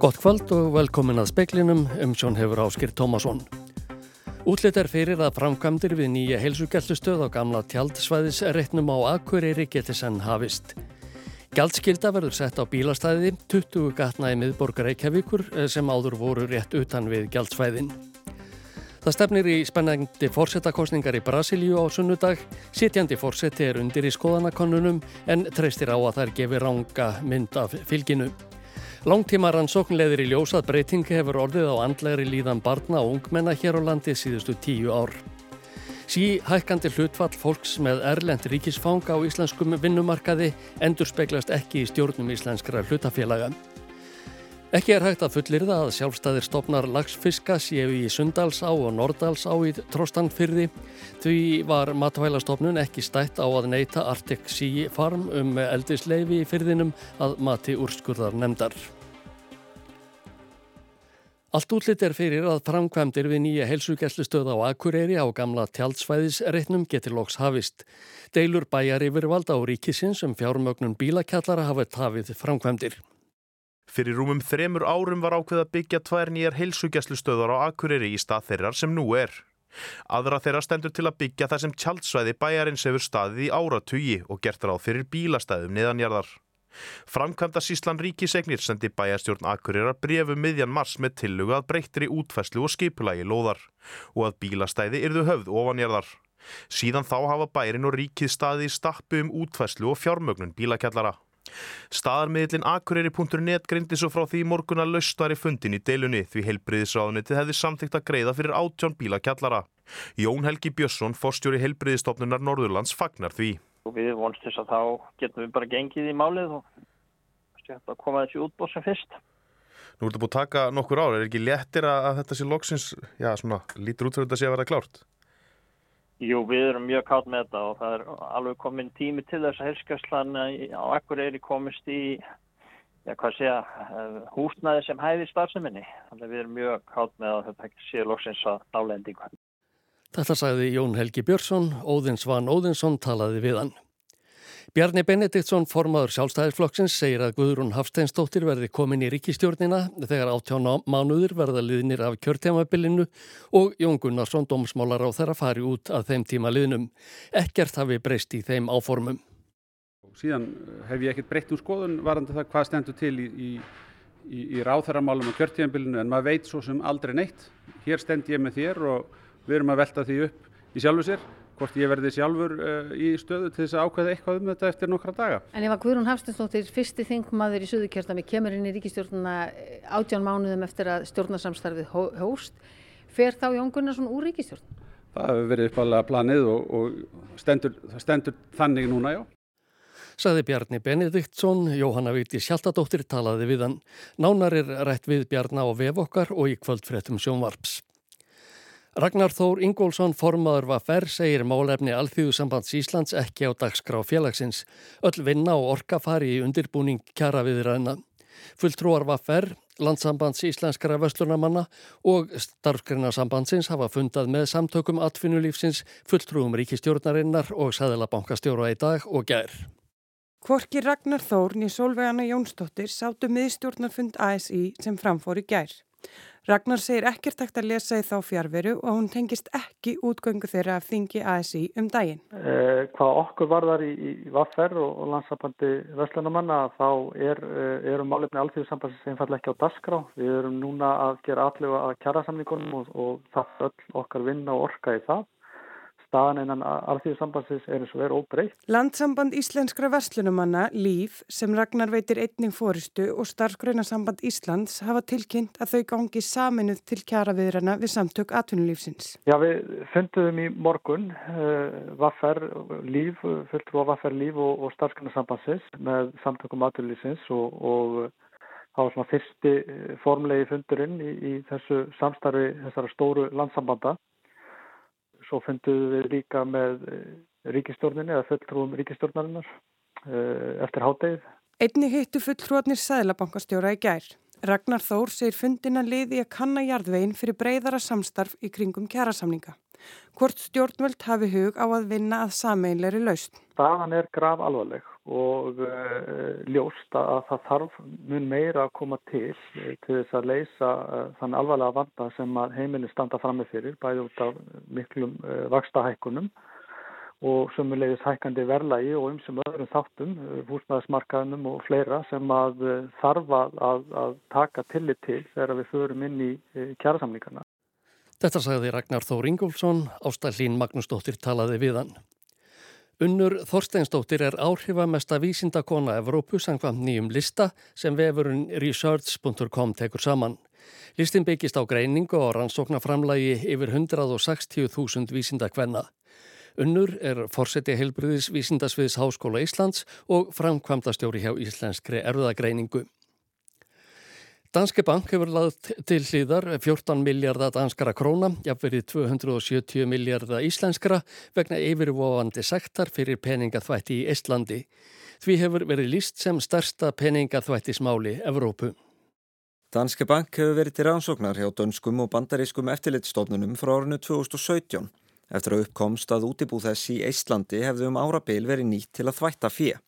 Gott kvöld og velkomin að speklinum um sjón hefur Áskir Tómasson. Útlitt er fyrir að framkvæmdir við nýja heilsugjaldustöð á gamla tjaldsvæðisreitnum á Akureyri geti senn hafist. Gjaldskilda verður sett á bílastæði 20 gatna í miðborgar Reykjavíkur eh, sem áður voru rétt utan við gjaldsvæðin. Það stefnir í spennandi fórsetakostningar í Brasilíu á sunnudag. Sittjandi fórseti er undir í skoðanakonunum en treystir á að þær gefi ranga mynd af fylginu. Langtíma rannsóknleðir í ljósað breyting hefur orðið á andlegri líðan barna og ungmenna hér á landi síðustu tíu ár. Sí hækkandi hlutfall fólks með erlend ríkisfang á íslenskum vinnumarkaði endur speglast ekki í stjórnum íslenskra hlutafélaga. Ekki er hægt að fullirða að sjálfstæðir stopnar lagsfiska séu í Sundalsá og Nordalsá í Trostanfyrði því var matvælastofnun ekki stætt á að neyta Arctic Sea Farm um eldisleifi í fyrðinum að mati úrskurðar nefndar. Allt útlitt er fyrir að framkvæmdir við nýja helsugæslustöð á Akureyri á gamla tjaldsvæðisreitnum getur loks hafist. Deilur bæjar yfirvalda á ríkisins um fjármögnun bílakjallara hafa tafið framkvæmdir. Fyrir rúmum þremur árum var ákveð að byggja tvær nýjar heilsugjæslustöðar á Akureyri í stað þeirrar sem nú er. Aðra þeirra stendur til að byggja þar sem tjaldsvæði bæjarins hefur staðið í áratugi og gert ráð fyrir bílastæðum neðanjarðar. Framkvæmda síslan ríkisegnir sendi bæjarstjórn Akureyrar brefu um miðjan mars með tilluga að breyttri útfæslu og skipulagi lóðar og að bílastæði yrðu höfð ofanjarðar. Síðan þá hafa bærin og ríkið staði í stappu um útfæslu og fjármögnun bílakjallara. Staðarmiðlin akureyri.net greindi svo frá því morgun að laustari fundin í deilunni því heilbriðisráðunitið hefði samþygt að greiða fyrir átjón bílakjallara. Jón Helgi Björnsson, forstjóri heilbriðistofnunar Norðurlands, fagnar því. Við vonst þess að þá getum við bara gengið í málið og koma þessi útbóð sem fyrst. Nú ertu búið að taka nokkur ár, er ekki léttir að þetta sé loksins, já svona, lítur út fyrir þetta sé að vera klárt? Jú, við erum mjög kátt með þetta og það er alveg komin tími til þess að helskastlan á Akureyri komist í, já segja, eh, húsnaði sem hæði starfseminni. Þannig að við erum mjög kátt með að þetta sé loksins að nálendingu. Þetta sagði Jón Helgi Björnsson, Óðins Van Óðinsson talaði við hann. Bjarni Benediktsson, formaður sjálfstæðisflokksins, segir að Guðrún Hafsteinstóttir verði komin í ríkistjórnina þegar áttjána mánuður verða liðnir af kjörtjamabilinu og Jón Gunnarsson, dómsmálar á þeirra, fari út að þeim tíma liðnum. Ekkert hafi breyst í þeim áformum. Síðan hef ég ekkert breytt um skoðun varandi það hvað stendur til í, í, í, í ráþæramálum og kjörtjamabilinu en maður veit svo sem aldrei neitt. Hér stend ég með þér og við erum að velta því upp í sjálfu sér hvort ég verði sjálfur uh, í stöðu til þess að ákveða eitthvað um þetta eftir nokkra daga. En ef að Guðrún Hafstinsdóttir fyrsti þingmaður í Suðukjörstami kemur inn í ríkistjórnuna eh, átján mánuðum eftir að stjórnarsamstarfið hóst, fer þá Jón Gunnarsson úr ríkistjórn? Það hefur verið uppalega planið og, og stendur, stendur þannig núna, já. Saði Bjarni Benediktsson, Jóhanna Víti Sjaldadóttir talaði við hann. Nánar er rætt við Bjarna á vef okkar og í kvöldfréttum sjónvarps. Ragnar Þór Ingólfsson formaður var færr segir málefni Alþjóðsambands Íslands ekki á dagskrá félagsins. Öll vinna og orka fari í undirbúning kjara viðræðina. Fulltrúar var færr, landsambands íslenskara vöslunarmanna og starfgreinasambandsins hafa fundað með samtökum atvinnulífsins, fulltrúum ríkistjórnarinnar og sæðalabankastjóra í dag og gær. Kvorki Ragnar Þórn í Solveigana Jónsdóttir sátu miðstjórnarfund ASI sem framfór í gær. Ragnar segir ekkert ekkert að lesa í þá fjárveru og hún tengist ekki útgöngu þeirra af þingi ASI um daginn. Eh, hvað okkur varðar í, í Vaffer og, og landsambandi Vestlunumanna þá er, eh, eru málefni alþjóðsambandsins einfallega ekki á dasgrá. Við erum núna að gera allega að kjara samningunum og, og það öll okkar vinna og orka í það staðan einan alþjóðsambandsins er eins og er óbreytt. Landsamband Íslenskra Verslunumanna, LÍF, sem Ragnar veitir einning fóristu og starfgreinasamband Íslands hafa tilkynnt að þau gangi saminuð til kjara viðrana við samtök atvinnulífsins. Já, við fundum í morgun uh, Vaffer Líf, fulltrú á Vaffer Líf og, og starfgreinasambandsins með samtökum atvinnulífsins og, og það var svona fyrsti eh, formlegi fundurinn í, í þessu samstarfi þessara stóru landsambanda Svo funduðu við líka með eh, ríkistjórninni eða fulltrúum ríkistjórnarinnar eh, eftir hádegið. Einni hittu fulltrúarnir Sæðlabankastjóra í gær. Ragnar Þór segir fundina liði að kanna jarðvegin fyrir breyðara samstarf í kringum kjærasamninga. Hvort stjórnvöld hafi hug á að vinna að sameinleiri laust. Staðan er grav alvarleg og uh, ljóst að það þarf mun meira að koma til uh, til þess að leysa uh, þann alvarlega vanda sem heimilin standa fram með fyrir bæði út af miklum vakstahækkunum og sömulegis hækandi verðlægi og umsum öðrum þáttum, húsnæðismarkaðnum og fleira sem að þarf að, að taka tillit til þegar við förum inn í kjærasamlíkarna. Þetta sagði Ragnar Þór Ingólfsson, Ástallín Magnúsdóttir talaði við hann. Unnur Þorsteinsdóttir er áhrifamesta vísindakona Evrópu sangvam nýjum lista sem vefurinn research.com tekur saman. Listin byggist á greiningu og rannsóknarframlægi yfir 160.000 vísindakvenna. Unnur er fórseti heilbriðis vísindasviðs Háskóla Íslands og framkvamdastjóri hjá Íslenskri erðagreiningu. Danske Bank hefur laðt til hlýðar 14 miljardar danskara króna, jafnverið 270 miljardar íslenskara vegna yfirvofandi sektar fyrir peningaþvætti í Íslandi. Því hefur verið líst sem starsta peningaþvættismáli Evrópu. Danske Bank hefur verið til rannsóknar hjá dönskum og bandarískum eftirlitstofnunum frá árinu 2017 eftir að uppkomst að útibú þess í Íslandi hefði um árabil verið nýtt til að þvætta fyrir.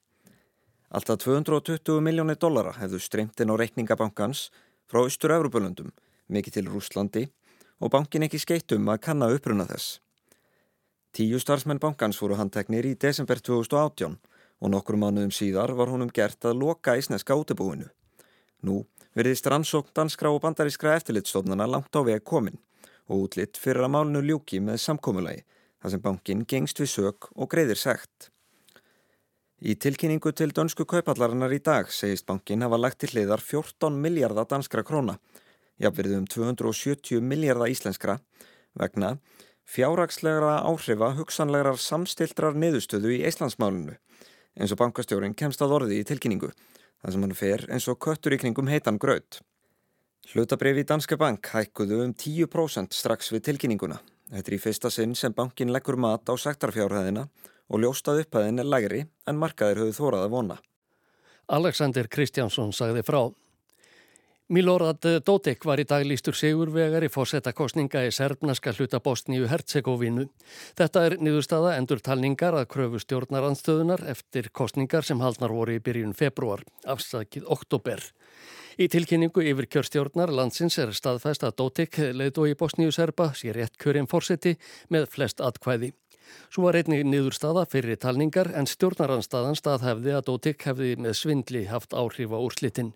Alltaf 220 miljónir dollara hefðu streymt inn á reikningabankans frá Östur-Európulöndum, mikið til Rúslandi og bankin ekki skeitt um að kanna uppruna þess. Tíu starfsmenn bankans voru handteknir í desember 2018 og nokkur mánuðum síðar var honum gert að loka ísneska útibúinu. Nú verðist rannsókn danskra og bandarískra eftirlitstofnana langt á veg komin og útlitt fyrir að málnu ljúki með samkómulagi þar sem bankin gengst við sög og greiðir segt. Í tilkynningu til dönsku kaupallarinnar í dag segist bankin hafa lagt til hliðar 14 miljardar danskra króna, jafnverðum 270 miljardar íslenskra, vegna fjárrakslegra áhrifa hugsanlegar samstiltrar niðurstöðu í Íslandsmálunu, eins og bankastjórin kemst að orði í tilkynningu, þar sem hann fer eins og köttur í kringum heitan gröð. Hlutabref í Danske Bank hækkuðu um 10% strax við tilkynninguna. Þetta er í fyrsta sinn sem bankin leggur mat á sektarfjárhæðina og ljóstað upphæðin er lægri en markaðir höfðu þórað að vona. Alexander Kristjánsson sagði frá. Milorad Dodik var í dag lístur sigurvegar í fórsetakostninga í serbnaska hluta Bosníu Herzegovinu. Þetta er niðurstaða endur talningar að kröfu stjórnaranstöðunar eftir kostningar sem haldnar voru í byrjun februar, afsakið oktober. Í tilkynningu yfir kjörstjórnar landsins er staðfæst að Dodik leiðdó í Bosníu Serba sér rétt kjörinn fórseti með flest atkvæði. Svo var einnig niðurstaða fyrir talningar en stjórnaranstaðan staðhefði að Dótik hefði með svindli haft áhrif á úrslitin.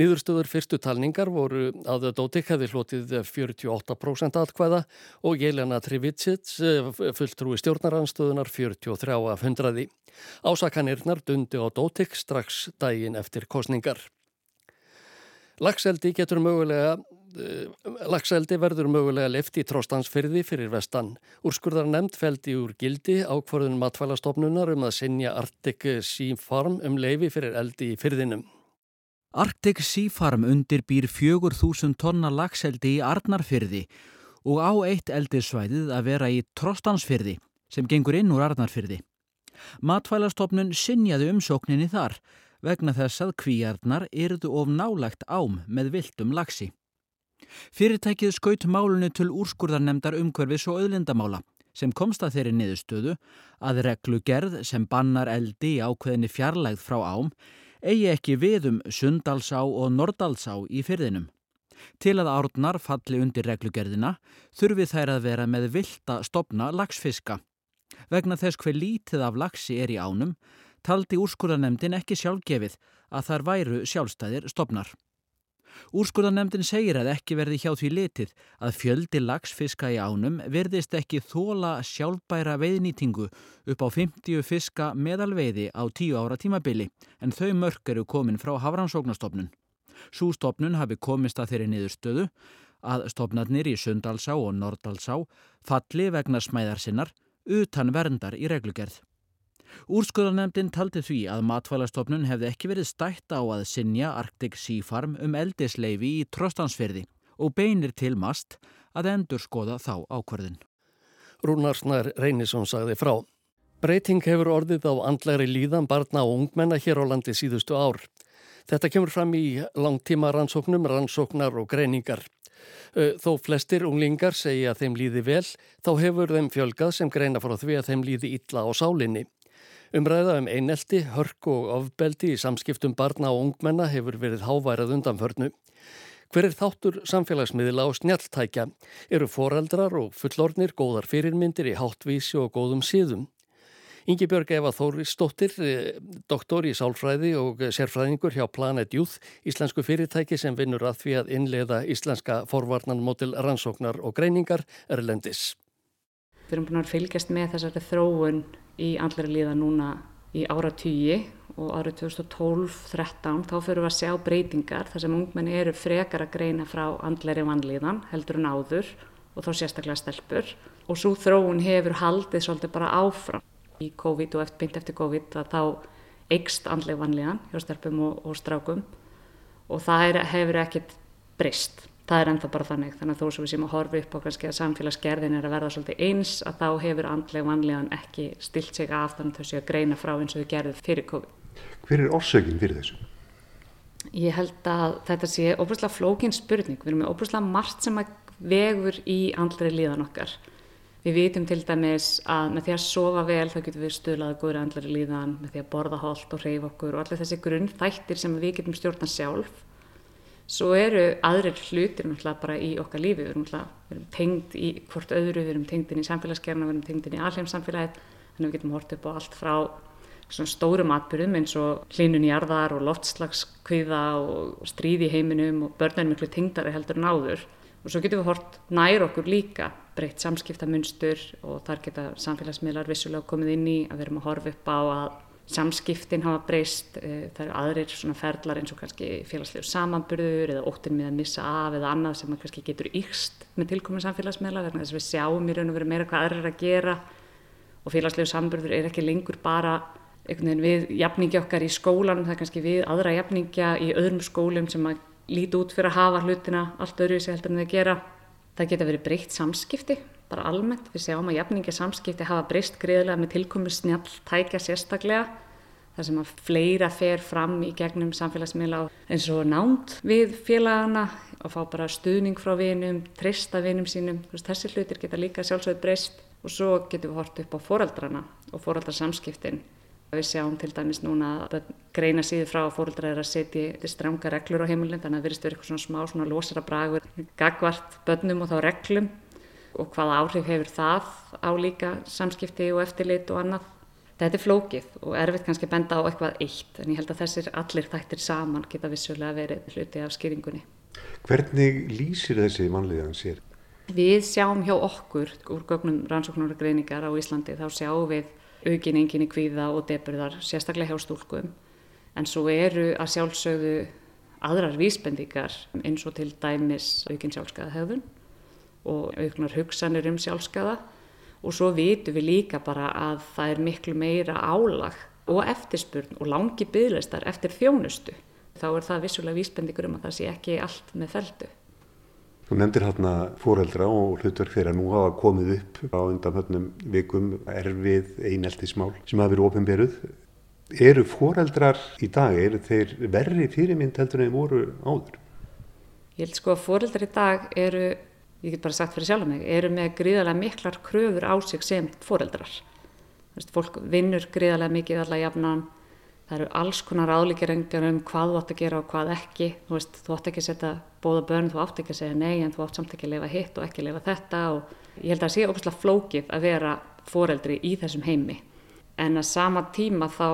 Niðurstöður fyrstu talningar voru að Dótik hefði hlotið 48% atkvæða og Jelena Trivicic fulltrúi stjórnaranstöðunar 43 af 100. Ásakanirnar dundi á Dótik strax daginn eftir kosningar. Lagseldi getur mögulega Eh, Lagseldi verður mögulega lefti í tróstansfyrði fyrir vestan. Úrskurðar nefnd feldi úr gildi ákvarðun matvælastofnunar um að sinja Arctic Sea Farm um leifi fyrir eldi í fyrðinum. Arctic Sea Farm undir býr 4.000 tonna lagseldi í Arnarfyrði og á eitt eldisvæðið að vera í tróstansfyrði sem gengur inn úr Arnarfyrði. Matvælastofnun sinjaði umsókninni þar vegna þess að kvíjarnar eruðu of nálagt ám með viltum lagsi. Fyrirtækið skaut málunni til úrskurðarnemdar umhverfis og auðlindamála sem komst að þeirri niðurstöðu að reglugerð sem bannar eldi í ákveðinni fjarlægð frá ám eigi ekki við um Sundalsá og Nordalsá í fyrðinum. Til að árnar falli undir reglugerðina þurfi þær að vera með vilda stopna lagsfiska. Vegna þess hver lítið af lagsi er í ánum taldi úrskurðarnemdin ekki sjálfgefið að þar væru sjálfstæðir stopnar. Úrskurðanemdin segir að ekki verði hjá því litið að fjöldi lagsfiska í ánum verðist ekki þóla sjálfbæra veiðnýtingu upp á 50 fiska meðalveiði á 10 ára tímabili en þau mörg eru komin frá Hafrannsóknastofnun. Sústofnun hafi komist að þeirri niðurstöðu að stofnarnir í Sundalsá og Nordalsá falli vegna smæðar sinnar utan verndar í reglugerð. Úrskurðanemdin taldi því að matvælastofnun hefði ekki verið stætt á að sinja Arctic Sea Farm um eldisleifi í Trostansferði og beinir til mast að endur skoða þá ákvarðin. Rúnarsnær Reynisson sagði frá. Breyting hefur orðið á andlegri líðan barna og ungmenna hér á landi síðustu ár. Þetta kemur fram í langtíma rannsóknum, rannsóknar og greiningar. Þó flestir unglingar segja að þeim líði vel, þá hefur þeim fjölgað sem greina frá því að þeim líði illa á sálinni. Umræða um einelti, hörk og ofbeldi í samskiptum barna og ungmenna hefur verið háværað undanförnu. Hver er þáttur samfélagsmiðla og snjalltækja? Eru foreldrar og fullornir góðar fyrirmyndir í háttvísi og góðum síðum? Ingi Björg Eva Þóristóttir, eh, doktor í sálfræði og sérfræðingur hjá Planet Youth, íslensku fyrirtæki sem vinnur að því að innleiða íslenska forvarnanmótil rannsóknar og greiningar erlendis. Við erum búin að fylgjast með þessari þróun í andleri líða núna í áratýji og árið 2012-13 þá fyrir við að sjá breytingar þar sem ungmenni eru frekar að greina frá andleri vanlíðan heldur en áður og þá sérstaklega stelpur. Og svo þróun hefur haldið svolítið bara áfram í COVID og eftir, eftir COVID að þá eikst andlega vanlíðan hjá stelpum og, og strákum. Og það er, hefur ekkert breyst það er ennþá bara þannig þannig að þó sem við séum að horfa upp á kannski að samfélagsgerðin er að verða svolítið eins að þá hefur andleg vanlegan ekki stilt sig af þannig að þau séu að greina frá eins og þau gerðu fyrir COVID. Hver er orsökin fyrir þessu? Ég held að þetta sé óbúslega flókin spurning, við erum með óbúslega margt sem að vegur í andleri líðan okkar. Við vitum til dæmis að með því að sofa vel þá getum við stöðlaði góður andleri líðan, með því að borða holt og reyf okkur og allir þessi grunn þættir sem við getum stjórna sjálf Svo eru aðrir hlutir náttúrulega bara í okkar lífi, við erum, erum tengd í hvort öðru, við erum tengd inn í samfélagsgerna, við erum tengd inn í alheimsamfélagið, þannig að við getum hort upp á allt frá svona stórum atbyrðum eins og hlínun í arðar og loftslagskviða og stríði heiminum og börnum miklu tengdari heldur en áður. Og svo getum við hort nær okkur líka breytt samskiptamunstur og þar geta samfélagsmiðlar vissulega komið inn í að við erum að horfa upp á að samskiptin hafa breyst, eh, það eru aðrir svona ferlar eins og kannski félagslegu samanburður eða óttin með að missa af eða annað sem kannski getur ykst með tilkominn samfélagsmiðla vegna þess að við sjáum í raun og veru meira hvað aðrir að gera og félagslegu samanburður er ekki lengur bara einhvern veginn við jafningi okkar í skólanum, það er kannski við aðra jafningja í öðrum skólum sem að líti út fyrir að hafa hlutina allt öðru sem heldur en það gera. Það geta verið breytt samskipti bara almennt. Við sjáum að jafningi samskipti hafa breyst greiðlega með tilkomi snjall tækja sérstaklega þar sem að fleira fer fram í gegnum samfélagsmiðla eins og nánt við félagana og fá bara stuðning frá vinum, trista vinum sínum. Þessi hlutir geta líka sjálfsögð breyst og svo getum við hort upp á foreldrana og foreldrarsamskiptin. Við sjáum til dæmis núna að greina síður frá að fóröldra er að setja stranga reglur á heimilin þannig að það virðist verið eitthvað svona smá svona losara bragur gagvart börnum og þá reglum og hvaða áhrif hefur það á líka samskipti og eftirlit og annað. Þetta er flókið og erfitt kannski að benda á eitthvað eitt en ég held að þessir allir þættir saman geta vissulega verið hluti af skýringunni. Hvernig lýsir þessi mannliðan sér? Við sjáum hjá okkur úr gögnum rannsóknur og greiningar á Íslandi þá sjáum við aukin engin í kvíða og deburðar sérstaklega hjá stúlkum en svo eru að sjálfsögðu aðrar vísbendingar eins og til dæmis aukin sjálfskaða hefðun og auknar hugsanir um sjálfskaða og svo vitum við líka bara að það er miklu meira álag og eftirspurn og langi byggleistar eftir þjónustu. Þá er það vissulega vísbendingur um að það sé ekki allt með feldu. Þú nefndir hérna fóreldra og hlutverk þeirra nú hafa komið upp á undan höfnum vikum erfið eineltismál sem hafa verið ofinberuð. Eru fóreldrar í dag, eru þeir verri fyrirmynd heldur en þeir voru áður? Ég held sko að fóreldrar í dag eru ég get bara sagt fyrir sjálf mig, eru með gríðarlega miklar kröfur á sig sem foreldrar. Veist, fólk vinnur gríðarlega mikið allar jafnan, það eru alls konar álíkjarengjur um hvað þú átt að gera og hvað ekki. Þú, veist, þú átt ekki að setja bóða börn, þú átt ekki að segja nei en þú átt samt ekki að lifa hitt og ekki að lifa þetta og ég held að það sé óbúslega flókið að vera foreldri í þessum heimi. En að sama tíma þá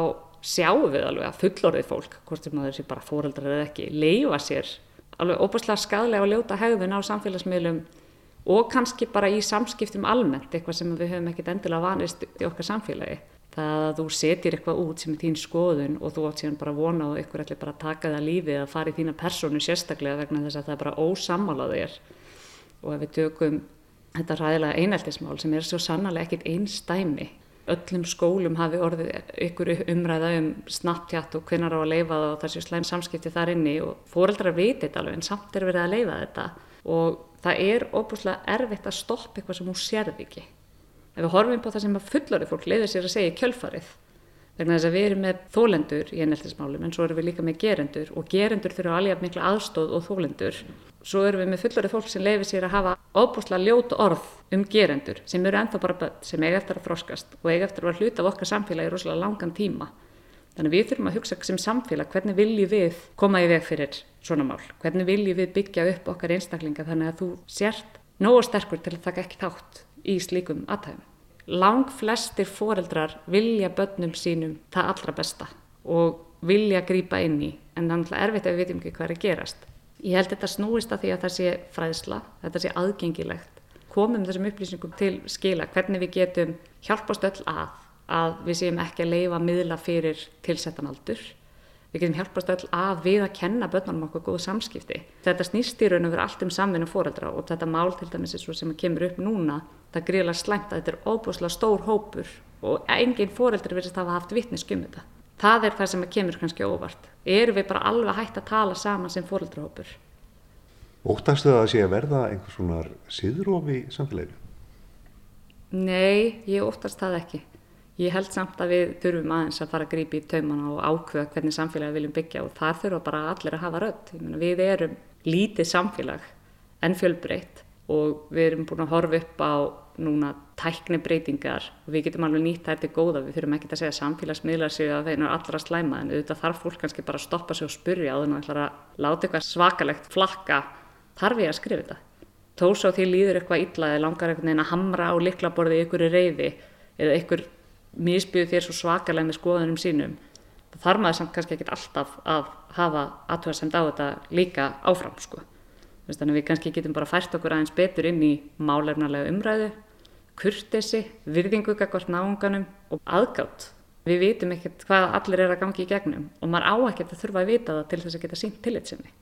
sjáum við alveg að fullorðið fólk, hvort sem það er bara foreldrar eða ekki, leifa sér alveg óbúslega skadlega og ljóta hegðun á samfélagsmiðlum og kannski bara í samskiptum almennt, eitthvað sem við höfum ekkert endilega vanist í okkar samfélagi. Það að þú setir eitthvað út sem er þín skoðun og þú átt síðan bara vona og ykkur ætlir bara að taka það lífið að fara í þína personu sérstaklega vegna þess að það er bara ósamálaðir og ef við tökum þetta ræðilega eineltismál sem er svo sannlega ekkit einstæmi öllum skólum hafi orðið ykkur umræða um snabbtjátt og hvernig á að leifa það og þessi slæm samskipti þar inni og fóreldrar viti þetta alveg en samt er verið að leifa þetta og það er óbúslega erfitt að stoppa eitthvað sem hún sérði ekki. Ef við horfum på það sem að fullorði fólk leiður sér að segja kjölfarið vegna þess að við erum með þólendur í enneltismálum en svo erum við líka með gerendur og gerendur þurfa alveg miklu aðstóð og þólendur svo erum við með fullorðið fólk sem leifir sér að hafa óbúslega ljót orð um gerendur sem eru ennþá bara börn sem eiga eftir að þroskast og eiga eftir að vera hluta af okkar samfélagi í rosalega langan tíma. Þannig við þurfum að hugsa sem samfélag hvernig viljum við koma í veg fyrir svona mál? Hvernig viljum við byggja upp okkar einstaklinga þannig að þú sért nógu sterkur til að taka ekki þátt í slíkum aðtæðum lang flestir foreldrar vilja börnum sínum það allra besta og vilja grýpa inn í en það er erfitt að við veitum ekki hvað er að gerast. Ég held þetta snúist að því að það sé fræðsla, þetta sé aðgengilegt, komum þessum upplýsingum til skila, hvernig við getum hjálpast öll að, að við séum ekki að leifa miðla fyrir tilsettan aldur við getum hjálpast öll að við að kenna börnunum okkur góðu samskipti. Þetta snýst í raun og verið allt um samvinnu fóreldra og þetta mál til dæmis er svo sem kemur upp núna, það gríðilega slæmt að þetta er óbúslega stór hópur og engin fóreldri verðist að hafa haft vittneskjum þetta. Það er það sem kemur kannski óvart. Erum við bara alveg hægt að tala saman sem fóreldrahópur? Óttastu það að sé að verða einhvers svona síðrófi samfélaginu? Nei, ég óttast það ekki. Ég held samt að við þurfum aðeins að fara að grípi í taumana og ákveða hvernig samfélagi við viljum byggja og þar þurfa bara allir að hafa rödd. Við erum lítið samfélag en fjölbreytt og við erum búin að horfa upp á núna tækni breytingar og við getum alveg nýtt þær til góða. Við þurfum ekki að segja samfélagsmiðlar séu að þeir eru allra slæma en auðvitað þarf fólk kannski bara að stoppa sig og spurja á þennan að láta eitthvað svakalegt flakka þarf ég að skrifa þetta. Tó svo því líður eitthvað illa eða langar einhvern veginn að hamra á liklaborði ykkur í reyði eða ykkur misbyðu þér svo svakalega með skoðunum sínum það þarf maður samt kannski ekki alltaf að hafa aðtöðarsemt á þetta líka áfram sko. þannig að við kannski getum bara fært okkur aðeins betur inn í málefnarlega umræðu kurtesi, virðingu ekkert náunganum og aðgátt. Við vitum ekkert hvað allir er að gangi í gegnum og maður á ekkert að þurfa að vita það til þess að geta sínt tillitsinni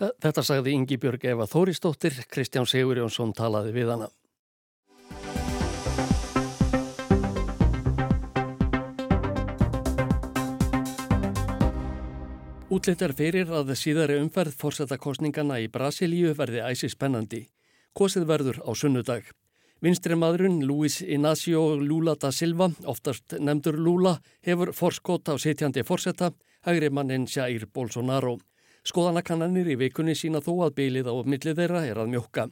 Þetta sagði Ingi Björg Eva Þóristóttir Kristján Sigur Jónsson talaði við hana Útlitt er fyrir að síðari umferð fórsetakostningana í Brasilíu verði æsi spennandi. Kosið verður á sunnudag. Vinstri maðurinn Luis Inácio Lula da Silva, oftast nefndur Lula, hefur forskot á sitjandi fórseta, hægri mannin Jair Bolsonaro. Skoðanakannanir í vikunni sína þó að bylið á millið þeirra er að mjókka.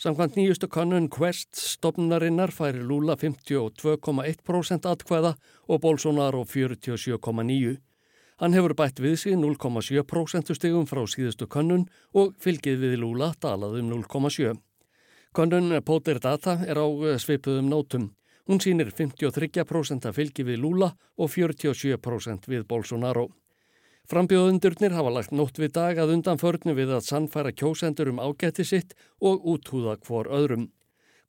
Samkvæmt nýjustu kannun Quest stopnarinnar færi Lula 52,1% atkvæða og Bolsonaro 47,9%. Hann hefur bætt við sig 0,7% stegum frá síðustu könnun og fylgið við Lula dalað um 0,7. Könnun Póter Data er á svipuðum nótum. Hún sínir 53% að fylgi við Lula og 47% við Bolsonaro. Frambjóðundurnir hafa lagt nótt við dag að undan förnu við að sannfæra kjósendur um ágætti sitt og úthúða hvor öðrum.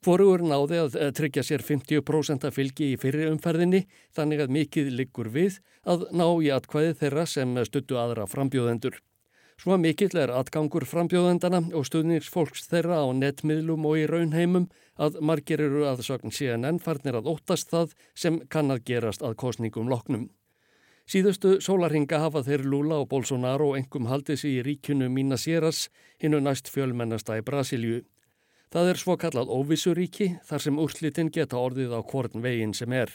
Hvorugur náði að tryggja sér 50% að fylgi í fyrri umferðinni þannig að mikið liggur við að ná í atkvæði þeirra sem stuttu aðra frambjóðendur. Svo mikill er atgangur frambjóðendana og stuðnings fólks þeirra á netmiðlum og í raunheimum að margir eru að sögn CNN farnir að óttast það sem kann að gerast að kostningum loknum. Síðustu sólarhinga hafa þeir Lula og Bolsonaro engum haldið sér í ríkjunu Minas Geras hinnu næst fjölmennasta í Brasilju. Það er svo kallað óvissuríki þar sem úrslitin geta orðið á hvorn veginn sem er.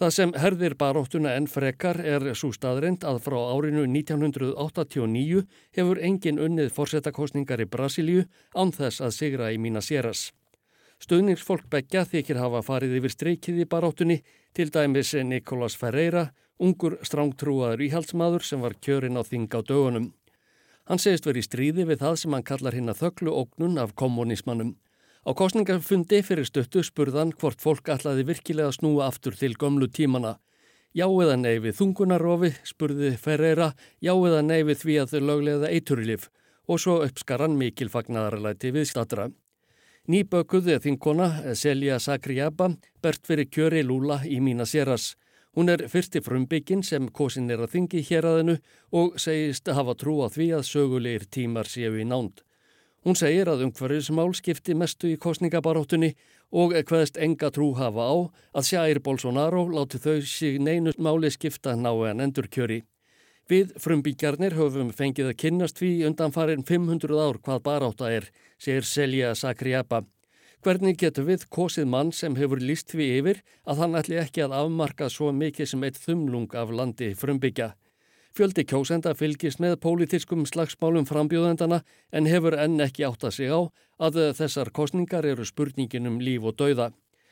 Það sem herðir baróttuna enn frekar er svo staðrind að frá árinu 1989 hefur engin unnið fórsetakostningar í Brasilíu án þess að sigra í Minas Geras. Stöðningsfólk begja þykir hafa farið yfir streikið í baróttunni til dæmis Nikolás Ferreira, ungur strángtrúaður íhaldsmaður sem var kjörinn á þing á dögunum. Hann segist verið í stríði við það sem hann kallar hinn að þögglu ógnun af kommunismannum. Á kostningafundi fyrir stöttu spurðan hvort fólk ætlaði virkilega snúa aftur til gömlu tímana. Já eða nei við þungunarofi, spurði Ferreira, já eða nei við því að þau löglega eiturlif og svo uppskaran mikil fagnarlæti við statra. Nýbökuðið þinkona, Selja Sakriaba, bert fyrir kjöri Lula í Mína Seras. Hún er fyrsti frumbyggin sem kosin er að þingi hér aðinu og segist hafa trú á því að sögulegir tímar séu í nánd. Hún segir að umhverfismál skipti mestu í kostningabaróttunni og hvaðist enga trú hafa á að Sjæir Bolsonaro láti þau sig neinu máli skipta ná en endur kjöri. Við frumbyggjarnir höfum fengið að kynnast því undan farin 500 ár hvað baróta er, segir Selja Sakriapa. Hvernig getur við kosið mann sem hefur líst við yfir að hann ætli ekki að afmarka svo mikið sem eitt þumlung af landi frumbyggja? Fjöldi kjósenda fylgist með pólitískum slagsmálum frambjóðendana en hefur enn ekki átt að sig á að þessar kostningar eru spurningin um líf og dauða.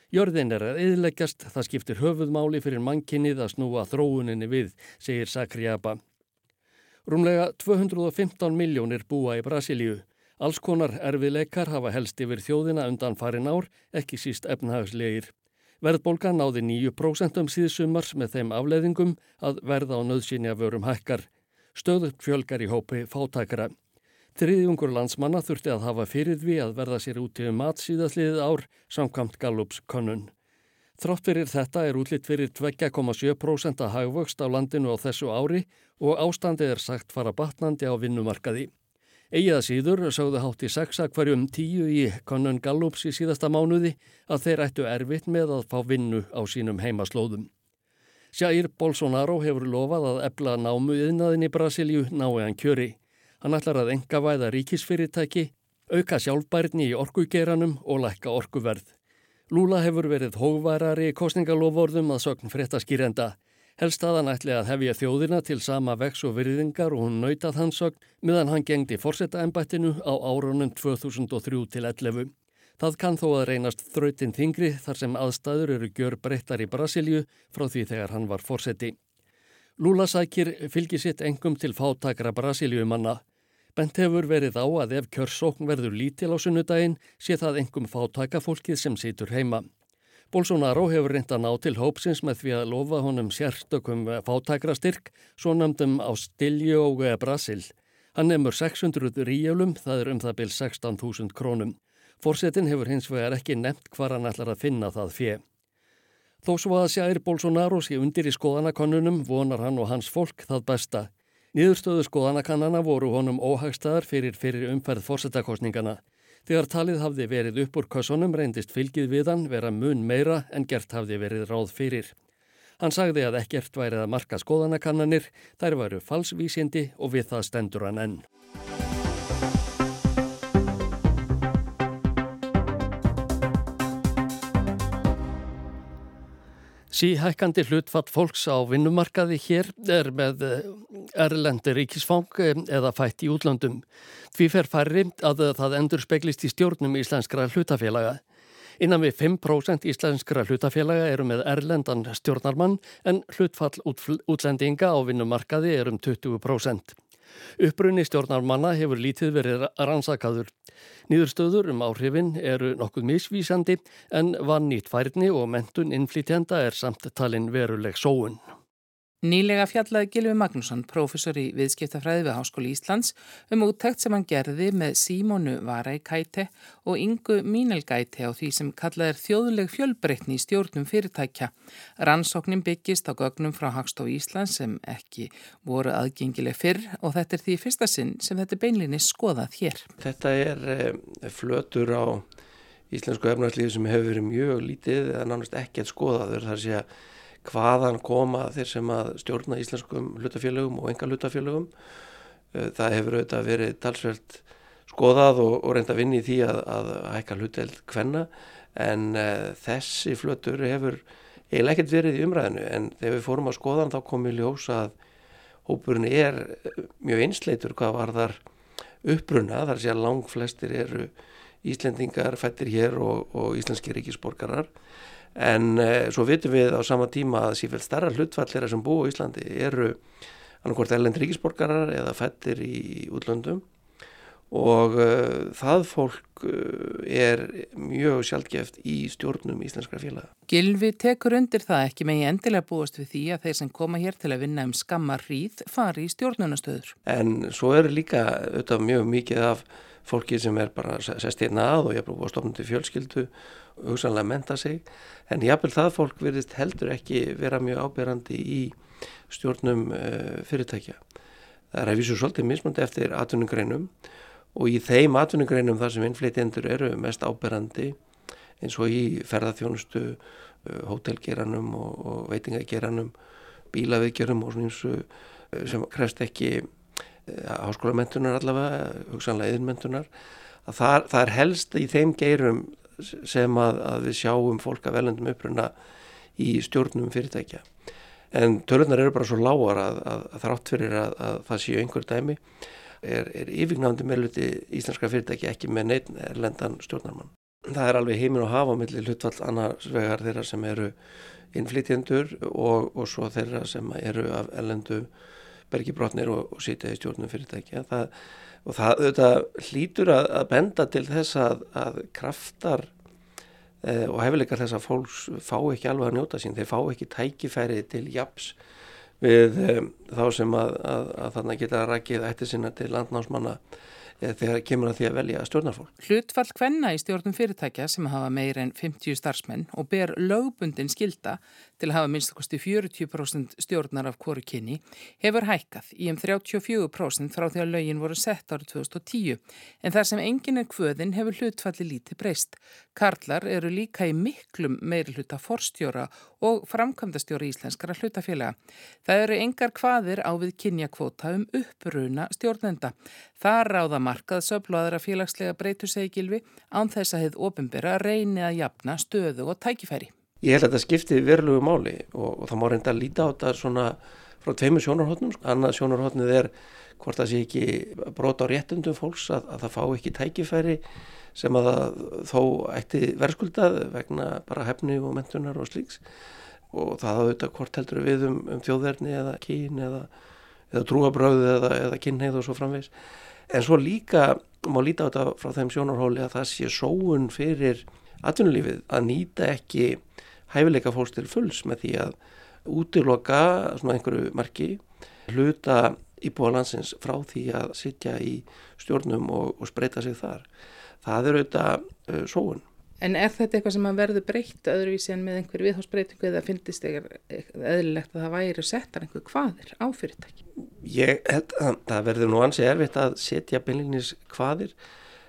Jörðin er að eðleggjast, það skiptir höfuðmáli fyrir mannkinnið að snúa þróuninni við, segir Sakriaba. Rúmlega 215 miljónir búa í Brasilíu. Alls konar erfiðleikar hafa helst yfir þjóðina undan farin ár, ekki síst efnahagslegir. Verðbólka náði 9% um síðsumars með þeim afleðingum að verða á nöðsynja vörum hækkar. Stöðu fjölgar í hópi fátækara. Þriðjungur landsmanna þurfti að hafa fyrir því að verða sér út í mat síðasliðið ár samkvamt Gallups konun. Þrátt fyrir þetta er útlitt fyrir 2,7% að hagvöxt á landinu á þessu ári og ástandið er sagt fara batnandi á vinnumarkaði. Egiða síður sögðu hátt í sexa hverjum tíu í konun Gallups í síðasta mánuði að þeir ættu erfitt með að fá vinnu á sínum heimaslóðum. Jair Bolsonaro hefur lofað að ebla námu yðnaðin í Brasilju nái hann kjöri. Hann ætlar að enga væða ríkisfyrirtæki, auka sjálfbærni í orkugeranum og lækka orkuverð. Lula hefur verið hógværari í kostningalofórðum að sögn fréttaskýrenda. Helst að hann ætli að hefja þjóðina til sama vex og virðingar og hún nautað hans sögn meðan hann gengdi fórsetaembættinu á árunum 2003 til 11. Það kann þó að reynast þrautin þingri þar sem aðstæður eru gjör breyttar í Brasilju frá því þegar hann var fórseti. Lula sækir fylgi sitt engum til fátakra Brasiljumanna. Bent hefur verið á að ef kjörsókn verður lítil á sunnudaginn sé það engum fátaka fólkið sem situr heima. Bolsonaro hefur reynda ná til hópsins með því að lofa honum sérstökum fátækrastyrk, svo nefndum á Stilju og Brasil. Hann nefnur 600 ríjölum, það er um það byl 16.000 krónum. Forsetin hefur hins vegar ekki nefnt hvar hann ætlar að finna það fjö. Þó svo að sjær Bolsonaro sé undir í skoðanakonunum vonar hann og hans fólk það besta. Nýðurstöðu skoðanakannana voru honum óhagstaðar fyrir fyrir umferð forsetakostningana. Þegar talið hafði verið upp úr kössunum reyndist fylgið við hann vera mun meira en gert hafði verið ráð fyrir. Hann sagði að ekkert værið að marka skoðanakannanir, þær varu falsvísindi og við það stendur hann enn. Síhækkandi hlutfatt fólks á vinnumarkaði hér er með eh, erlendi ríkisfang eh, eða fætt í útlöndum. Því fer færri að það endur speglist í stjórnum íslenskra hlutafélaga. Innan við 5% íslenskra hlutafélaga eru með erlendan stjórnarmann en hlutfall útlendinga á vinnumarkaði er um 20%. Upprunni stjórnarmanna hefur lítið verið rannsakaður. Nýðurstöður um áhrifin eru nokkuð misvísandi en vann nýtt færni og mentun innflýtjenda er samt talin veruleg sóun. Nýlega fjallaði Gilvi Magnússon, professor í viðskiptafræði við Háskóli Íslands, um úttækt sem hann gerði með Símónu Varækæti og Ingu Mínelgæti á því sem kallað er þjóðuleg fjölbreytni í stjórnum fyrirtækja. Rannsóknin byggist á gögnum frá Háskóli Íslands sem ekki voru aðgengileg fyrr og þetta er því fyrsta sinn sem þetta beinlinni skoðað hér. Þetta er e, flötur á íslensku efnarslífi sem hefur verið mjög lítið eða nánast ekkert skoðaður þar sé að hvaðan koma þeir sem að stjórna íslenskum hlutafélögum og enga hlutafélögum. Eh, það hefur auðvitað verið talsvelt skoðað og, og reynda vinni í því að, að hækka hluteld hvenna en uh, þessi flötur hefur eiginlega ekkert verið í umræðinu en þegar við fórum að skoðan þá kom við ljósa að hópurinn er mjög einsleitur hvað var þar uppbrunna þar sé að lang flestir eru Íslendingar fættir hér og, og íslenski ríkisborgarar en eh, svo vitum við á sama tíma að sífælt starra hlutfallera sem búa í Íslandi eru annarkort ellend ríkisborgarar eða fættir í útlöndum og uh, það fólk uh, er mjög sjálfgeft í stjórnum íslenskra félaga. Gilvi tekur undir það ekki með ég endilega búast við því að þeir sem koma hér til að vinna um skammar hríð fari í stjórnunastöður. En svo eru líka auðvitað mjög mikið af fólki sem er bara sest hérna að og ég er bara til fjölskyldu og hugsanlega menta sig en jáfnvel það fólk verðist heldur ekki vera mjög ábyrrandi í stjórnum uh, fyrirtækja. Það er að vísu svolítið mismundi eftir atvinningreinum og í þeim atvinningreinum þar sem innflytjendur eru mest ábyrrandi eins og í ferðarþjónustu, uh, hótelgeranum og, og veitingageranum, bílaviðgerum og svona eins og uh, sem krefst ekki háskólamöntunar allavega, hugsanlega yðinmöntunar, að það, það er helst í þeim geirum sem að, að við sjáum fólk af velendum uppruna í stjórnum fyrirtækja. En tölunar eru bara svo lágar að, að, að þrátt fyrir að, að það séu einhver dæmi er, er yfirgnafndi meðluti íslenska fyrirtæki ekki með neitt erlendan stjórnarmann. Það er alveg heiminn og hafa millir hlutfall annars vegar þeirra sem eru innflytjendur og, og svo þeirra sem eru af erlendu bergibrotnir og, og sitja í stjórnum fyrirtækja. Það, og það þetta, hlýtur að, að benda til þess að, að kraftar eh, og hefileikar þess að fólks fá ekki alveg að njóta sín. Þeir fá ekki tækifæri til japs við eh, þá sem að, að þannig geta rækið ætti sinna til landnámsmanna þegar kemur að því að velja stjórnarfólk. Hlutfall hvenna í stjórnum fyrirtækja sem hafa meir en 50 starfsmenn og ber lögbundin skilda til að hafa minnstakosti 40% stjórnar af hvoru kynni hefur hækkað í um 34% frá því að lögin voru sett árið 2010 en þar sem engin er kvöðin hefur hlutfalli lítið breyst. Karlar eru líka í miklum meiri hluta forstjóra og framkvæmdastjóra íslenskara hlutafélaga. Það eru engar hvaðir á við kynjakvóta um uppruna stjórnenda. Það ráða markað söflaðara félagslega breytu segilvi án þess að hefð ofinbera reyni að jafna stöðu og tækifæri. Ég held að þetta skipti verulegu máli og, og það má reynda að líta á þetta svona frá tveimur sjónarhóttnum. Annað sjónarhóttnið er hvort það sé ekki brota á réttundum fólks að, að það fá ekki tækifæri sem að það þó ætti verðskuldað vegna bara hefni og mentunar og slíks og það auðvitað hvort heldur við um, um þjóðverðni eða kín eða, eða trúabröðu eða, eða kynneið og svo framvegs. En svo líka má líta á þetta frá þeim sjónarhóli að það sé sóun fyrir atvinnulífið að nýta ekki hæfileika fólks til fulls með því að útiloka svona einhverju marki hluta íbúa landsins frá því að sitja í stjórnum og, og spreita sig þar. Það er auðvitað uh, sóun. En er þetta eitthvað sem að verður breytt öðruvísi en með einhver viðhásbreytingu eða finnist eðlilegt að það væri settar einhver hvaðir á fyrirtæki? Ég held að það verður nú ansið erfitt að setja beinleginis hvaðir.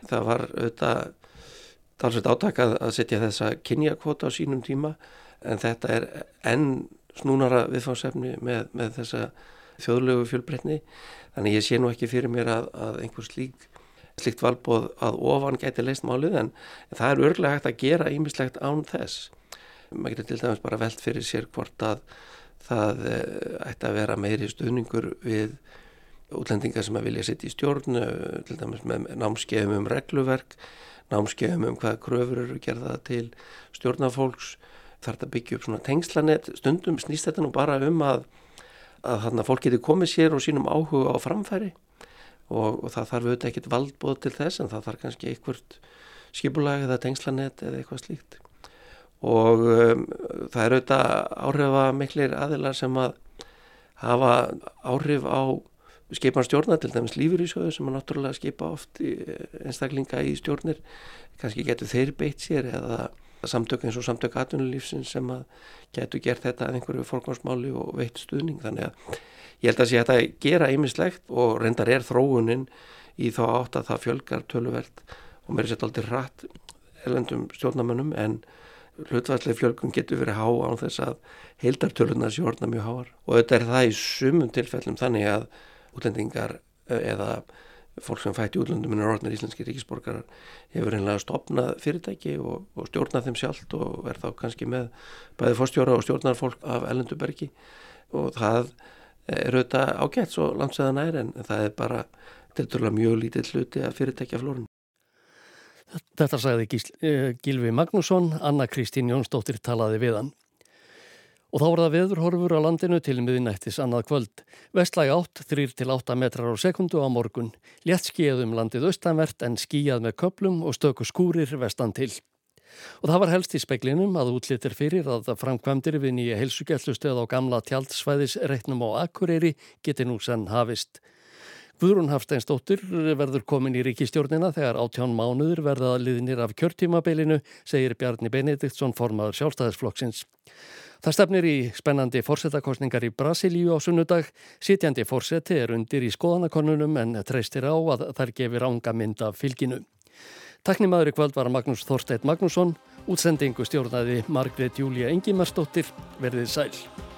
Það var auðvitað átakað að setja þessa kynjakvota á sínum tíma en þetta er enn snúnara viðfáðsefni með, með þessa þjóðlegu fjölbreytni. Þannig ég sé nú ekki fyrir mér að, að einhver slík slikt valbóð að ofan gæti leist málið en það er örglega hægt að gera ímislegt án þess. Maður getur til dæmis bara veld fyrir sér hvort að það eh, ætti að vera meiri stuðningur við útlendingar sem að vilja sitt í stjórnu, til dæmis með námskeiðum um regluverk, námskeiðum um hvaða kröfur eru gerða til stjórnafólks, þarf þetta byggja upp svona tengslanett, stundum snýst þetta nú bara um að, að, að fólk geti komið sér og sínum áhuga á framfæri og, og það þarf auðvitað ekkit valdbóð til þess en það þarf kannski einhvert skipulag eða tengslanett eða eitthvað slíkt. Og um, það er auðvitað áhrifa miklir aðilar sem að hafa áhrif á skipan stjórna til dæmis lífyrísjóðu sem að náttúrulega skipa oft í, einstaklinga í stjórnir. Kannski getur þeir beitt sér eða samtök eins og samtök atvinnulífsins sem að getur gert þetta að einhverju fólkvámsmáli og veitt stuðning. Þannig að Ég held að sé að þetta gera einmislegt og reyndar er þróunin í þá átt að það fjölgar töluvert og mér er sett aldrei hratt elendum stjórnamönnum en hlutværslega fjölgun getur verið há án þess að heildartölunar sé orðna mjög háar. Og þetta er það í sumum tilfellum þannig að útlendingar eða fólk sem fætti útlöndum en er orðnir íslenski ríkisborgarar hefur einlega stopnað fyrirtæki og, og stjórnað þeim sjálft og er þá kannski með bæði fórstjóra og stjórnarfólk af elendubergi og það er auðvitað ágætt svo landsæðan er en það er bara tilturlega mjög lítið hluti að fyrirtækja flórun. Þetta sagði eh, Gilvi Magnússon, Anna Kristín Jónsdóttir talaði við hann. Og þá var það veðurhorfur á landinu til miðinættis annað kvöld. Vestlæg átt, 3-8 metrar á sekundu á morgun. Létt skíðum landið austanvert en skíjað með köplum og stöku skúrir vestan til. Og það var helst í speklinum að útlittir fyrir að framkvæmdir við nýja heilsugjætlustöð á gamla tjaldsvæðis reitnum á Akureyri geti nú sann hafist. Guðrún Hafsteinsdóttir verður komin í ríkistjórnina þegar átján mánuður verða liðnir af kjörtímabilinu, segir Bjarni Benediktsson formaður sjálfstæðisflokksins. Það stefnir í spennandi fórsetakostningar í Brasilíu á sunnudag. Sitjandi fórseti er undir í skoðanakonunum en treystir á að þær gefir ánga mynd af fylginu. Taknimaður í kvöld var Magnús Þorsteit Magnússon, útsendingu stjórnaði Margrét Júlia Engimarsdóttir, verðið sæl.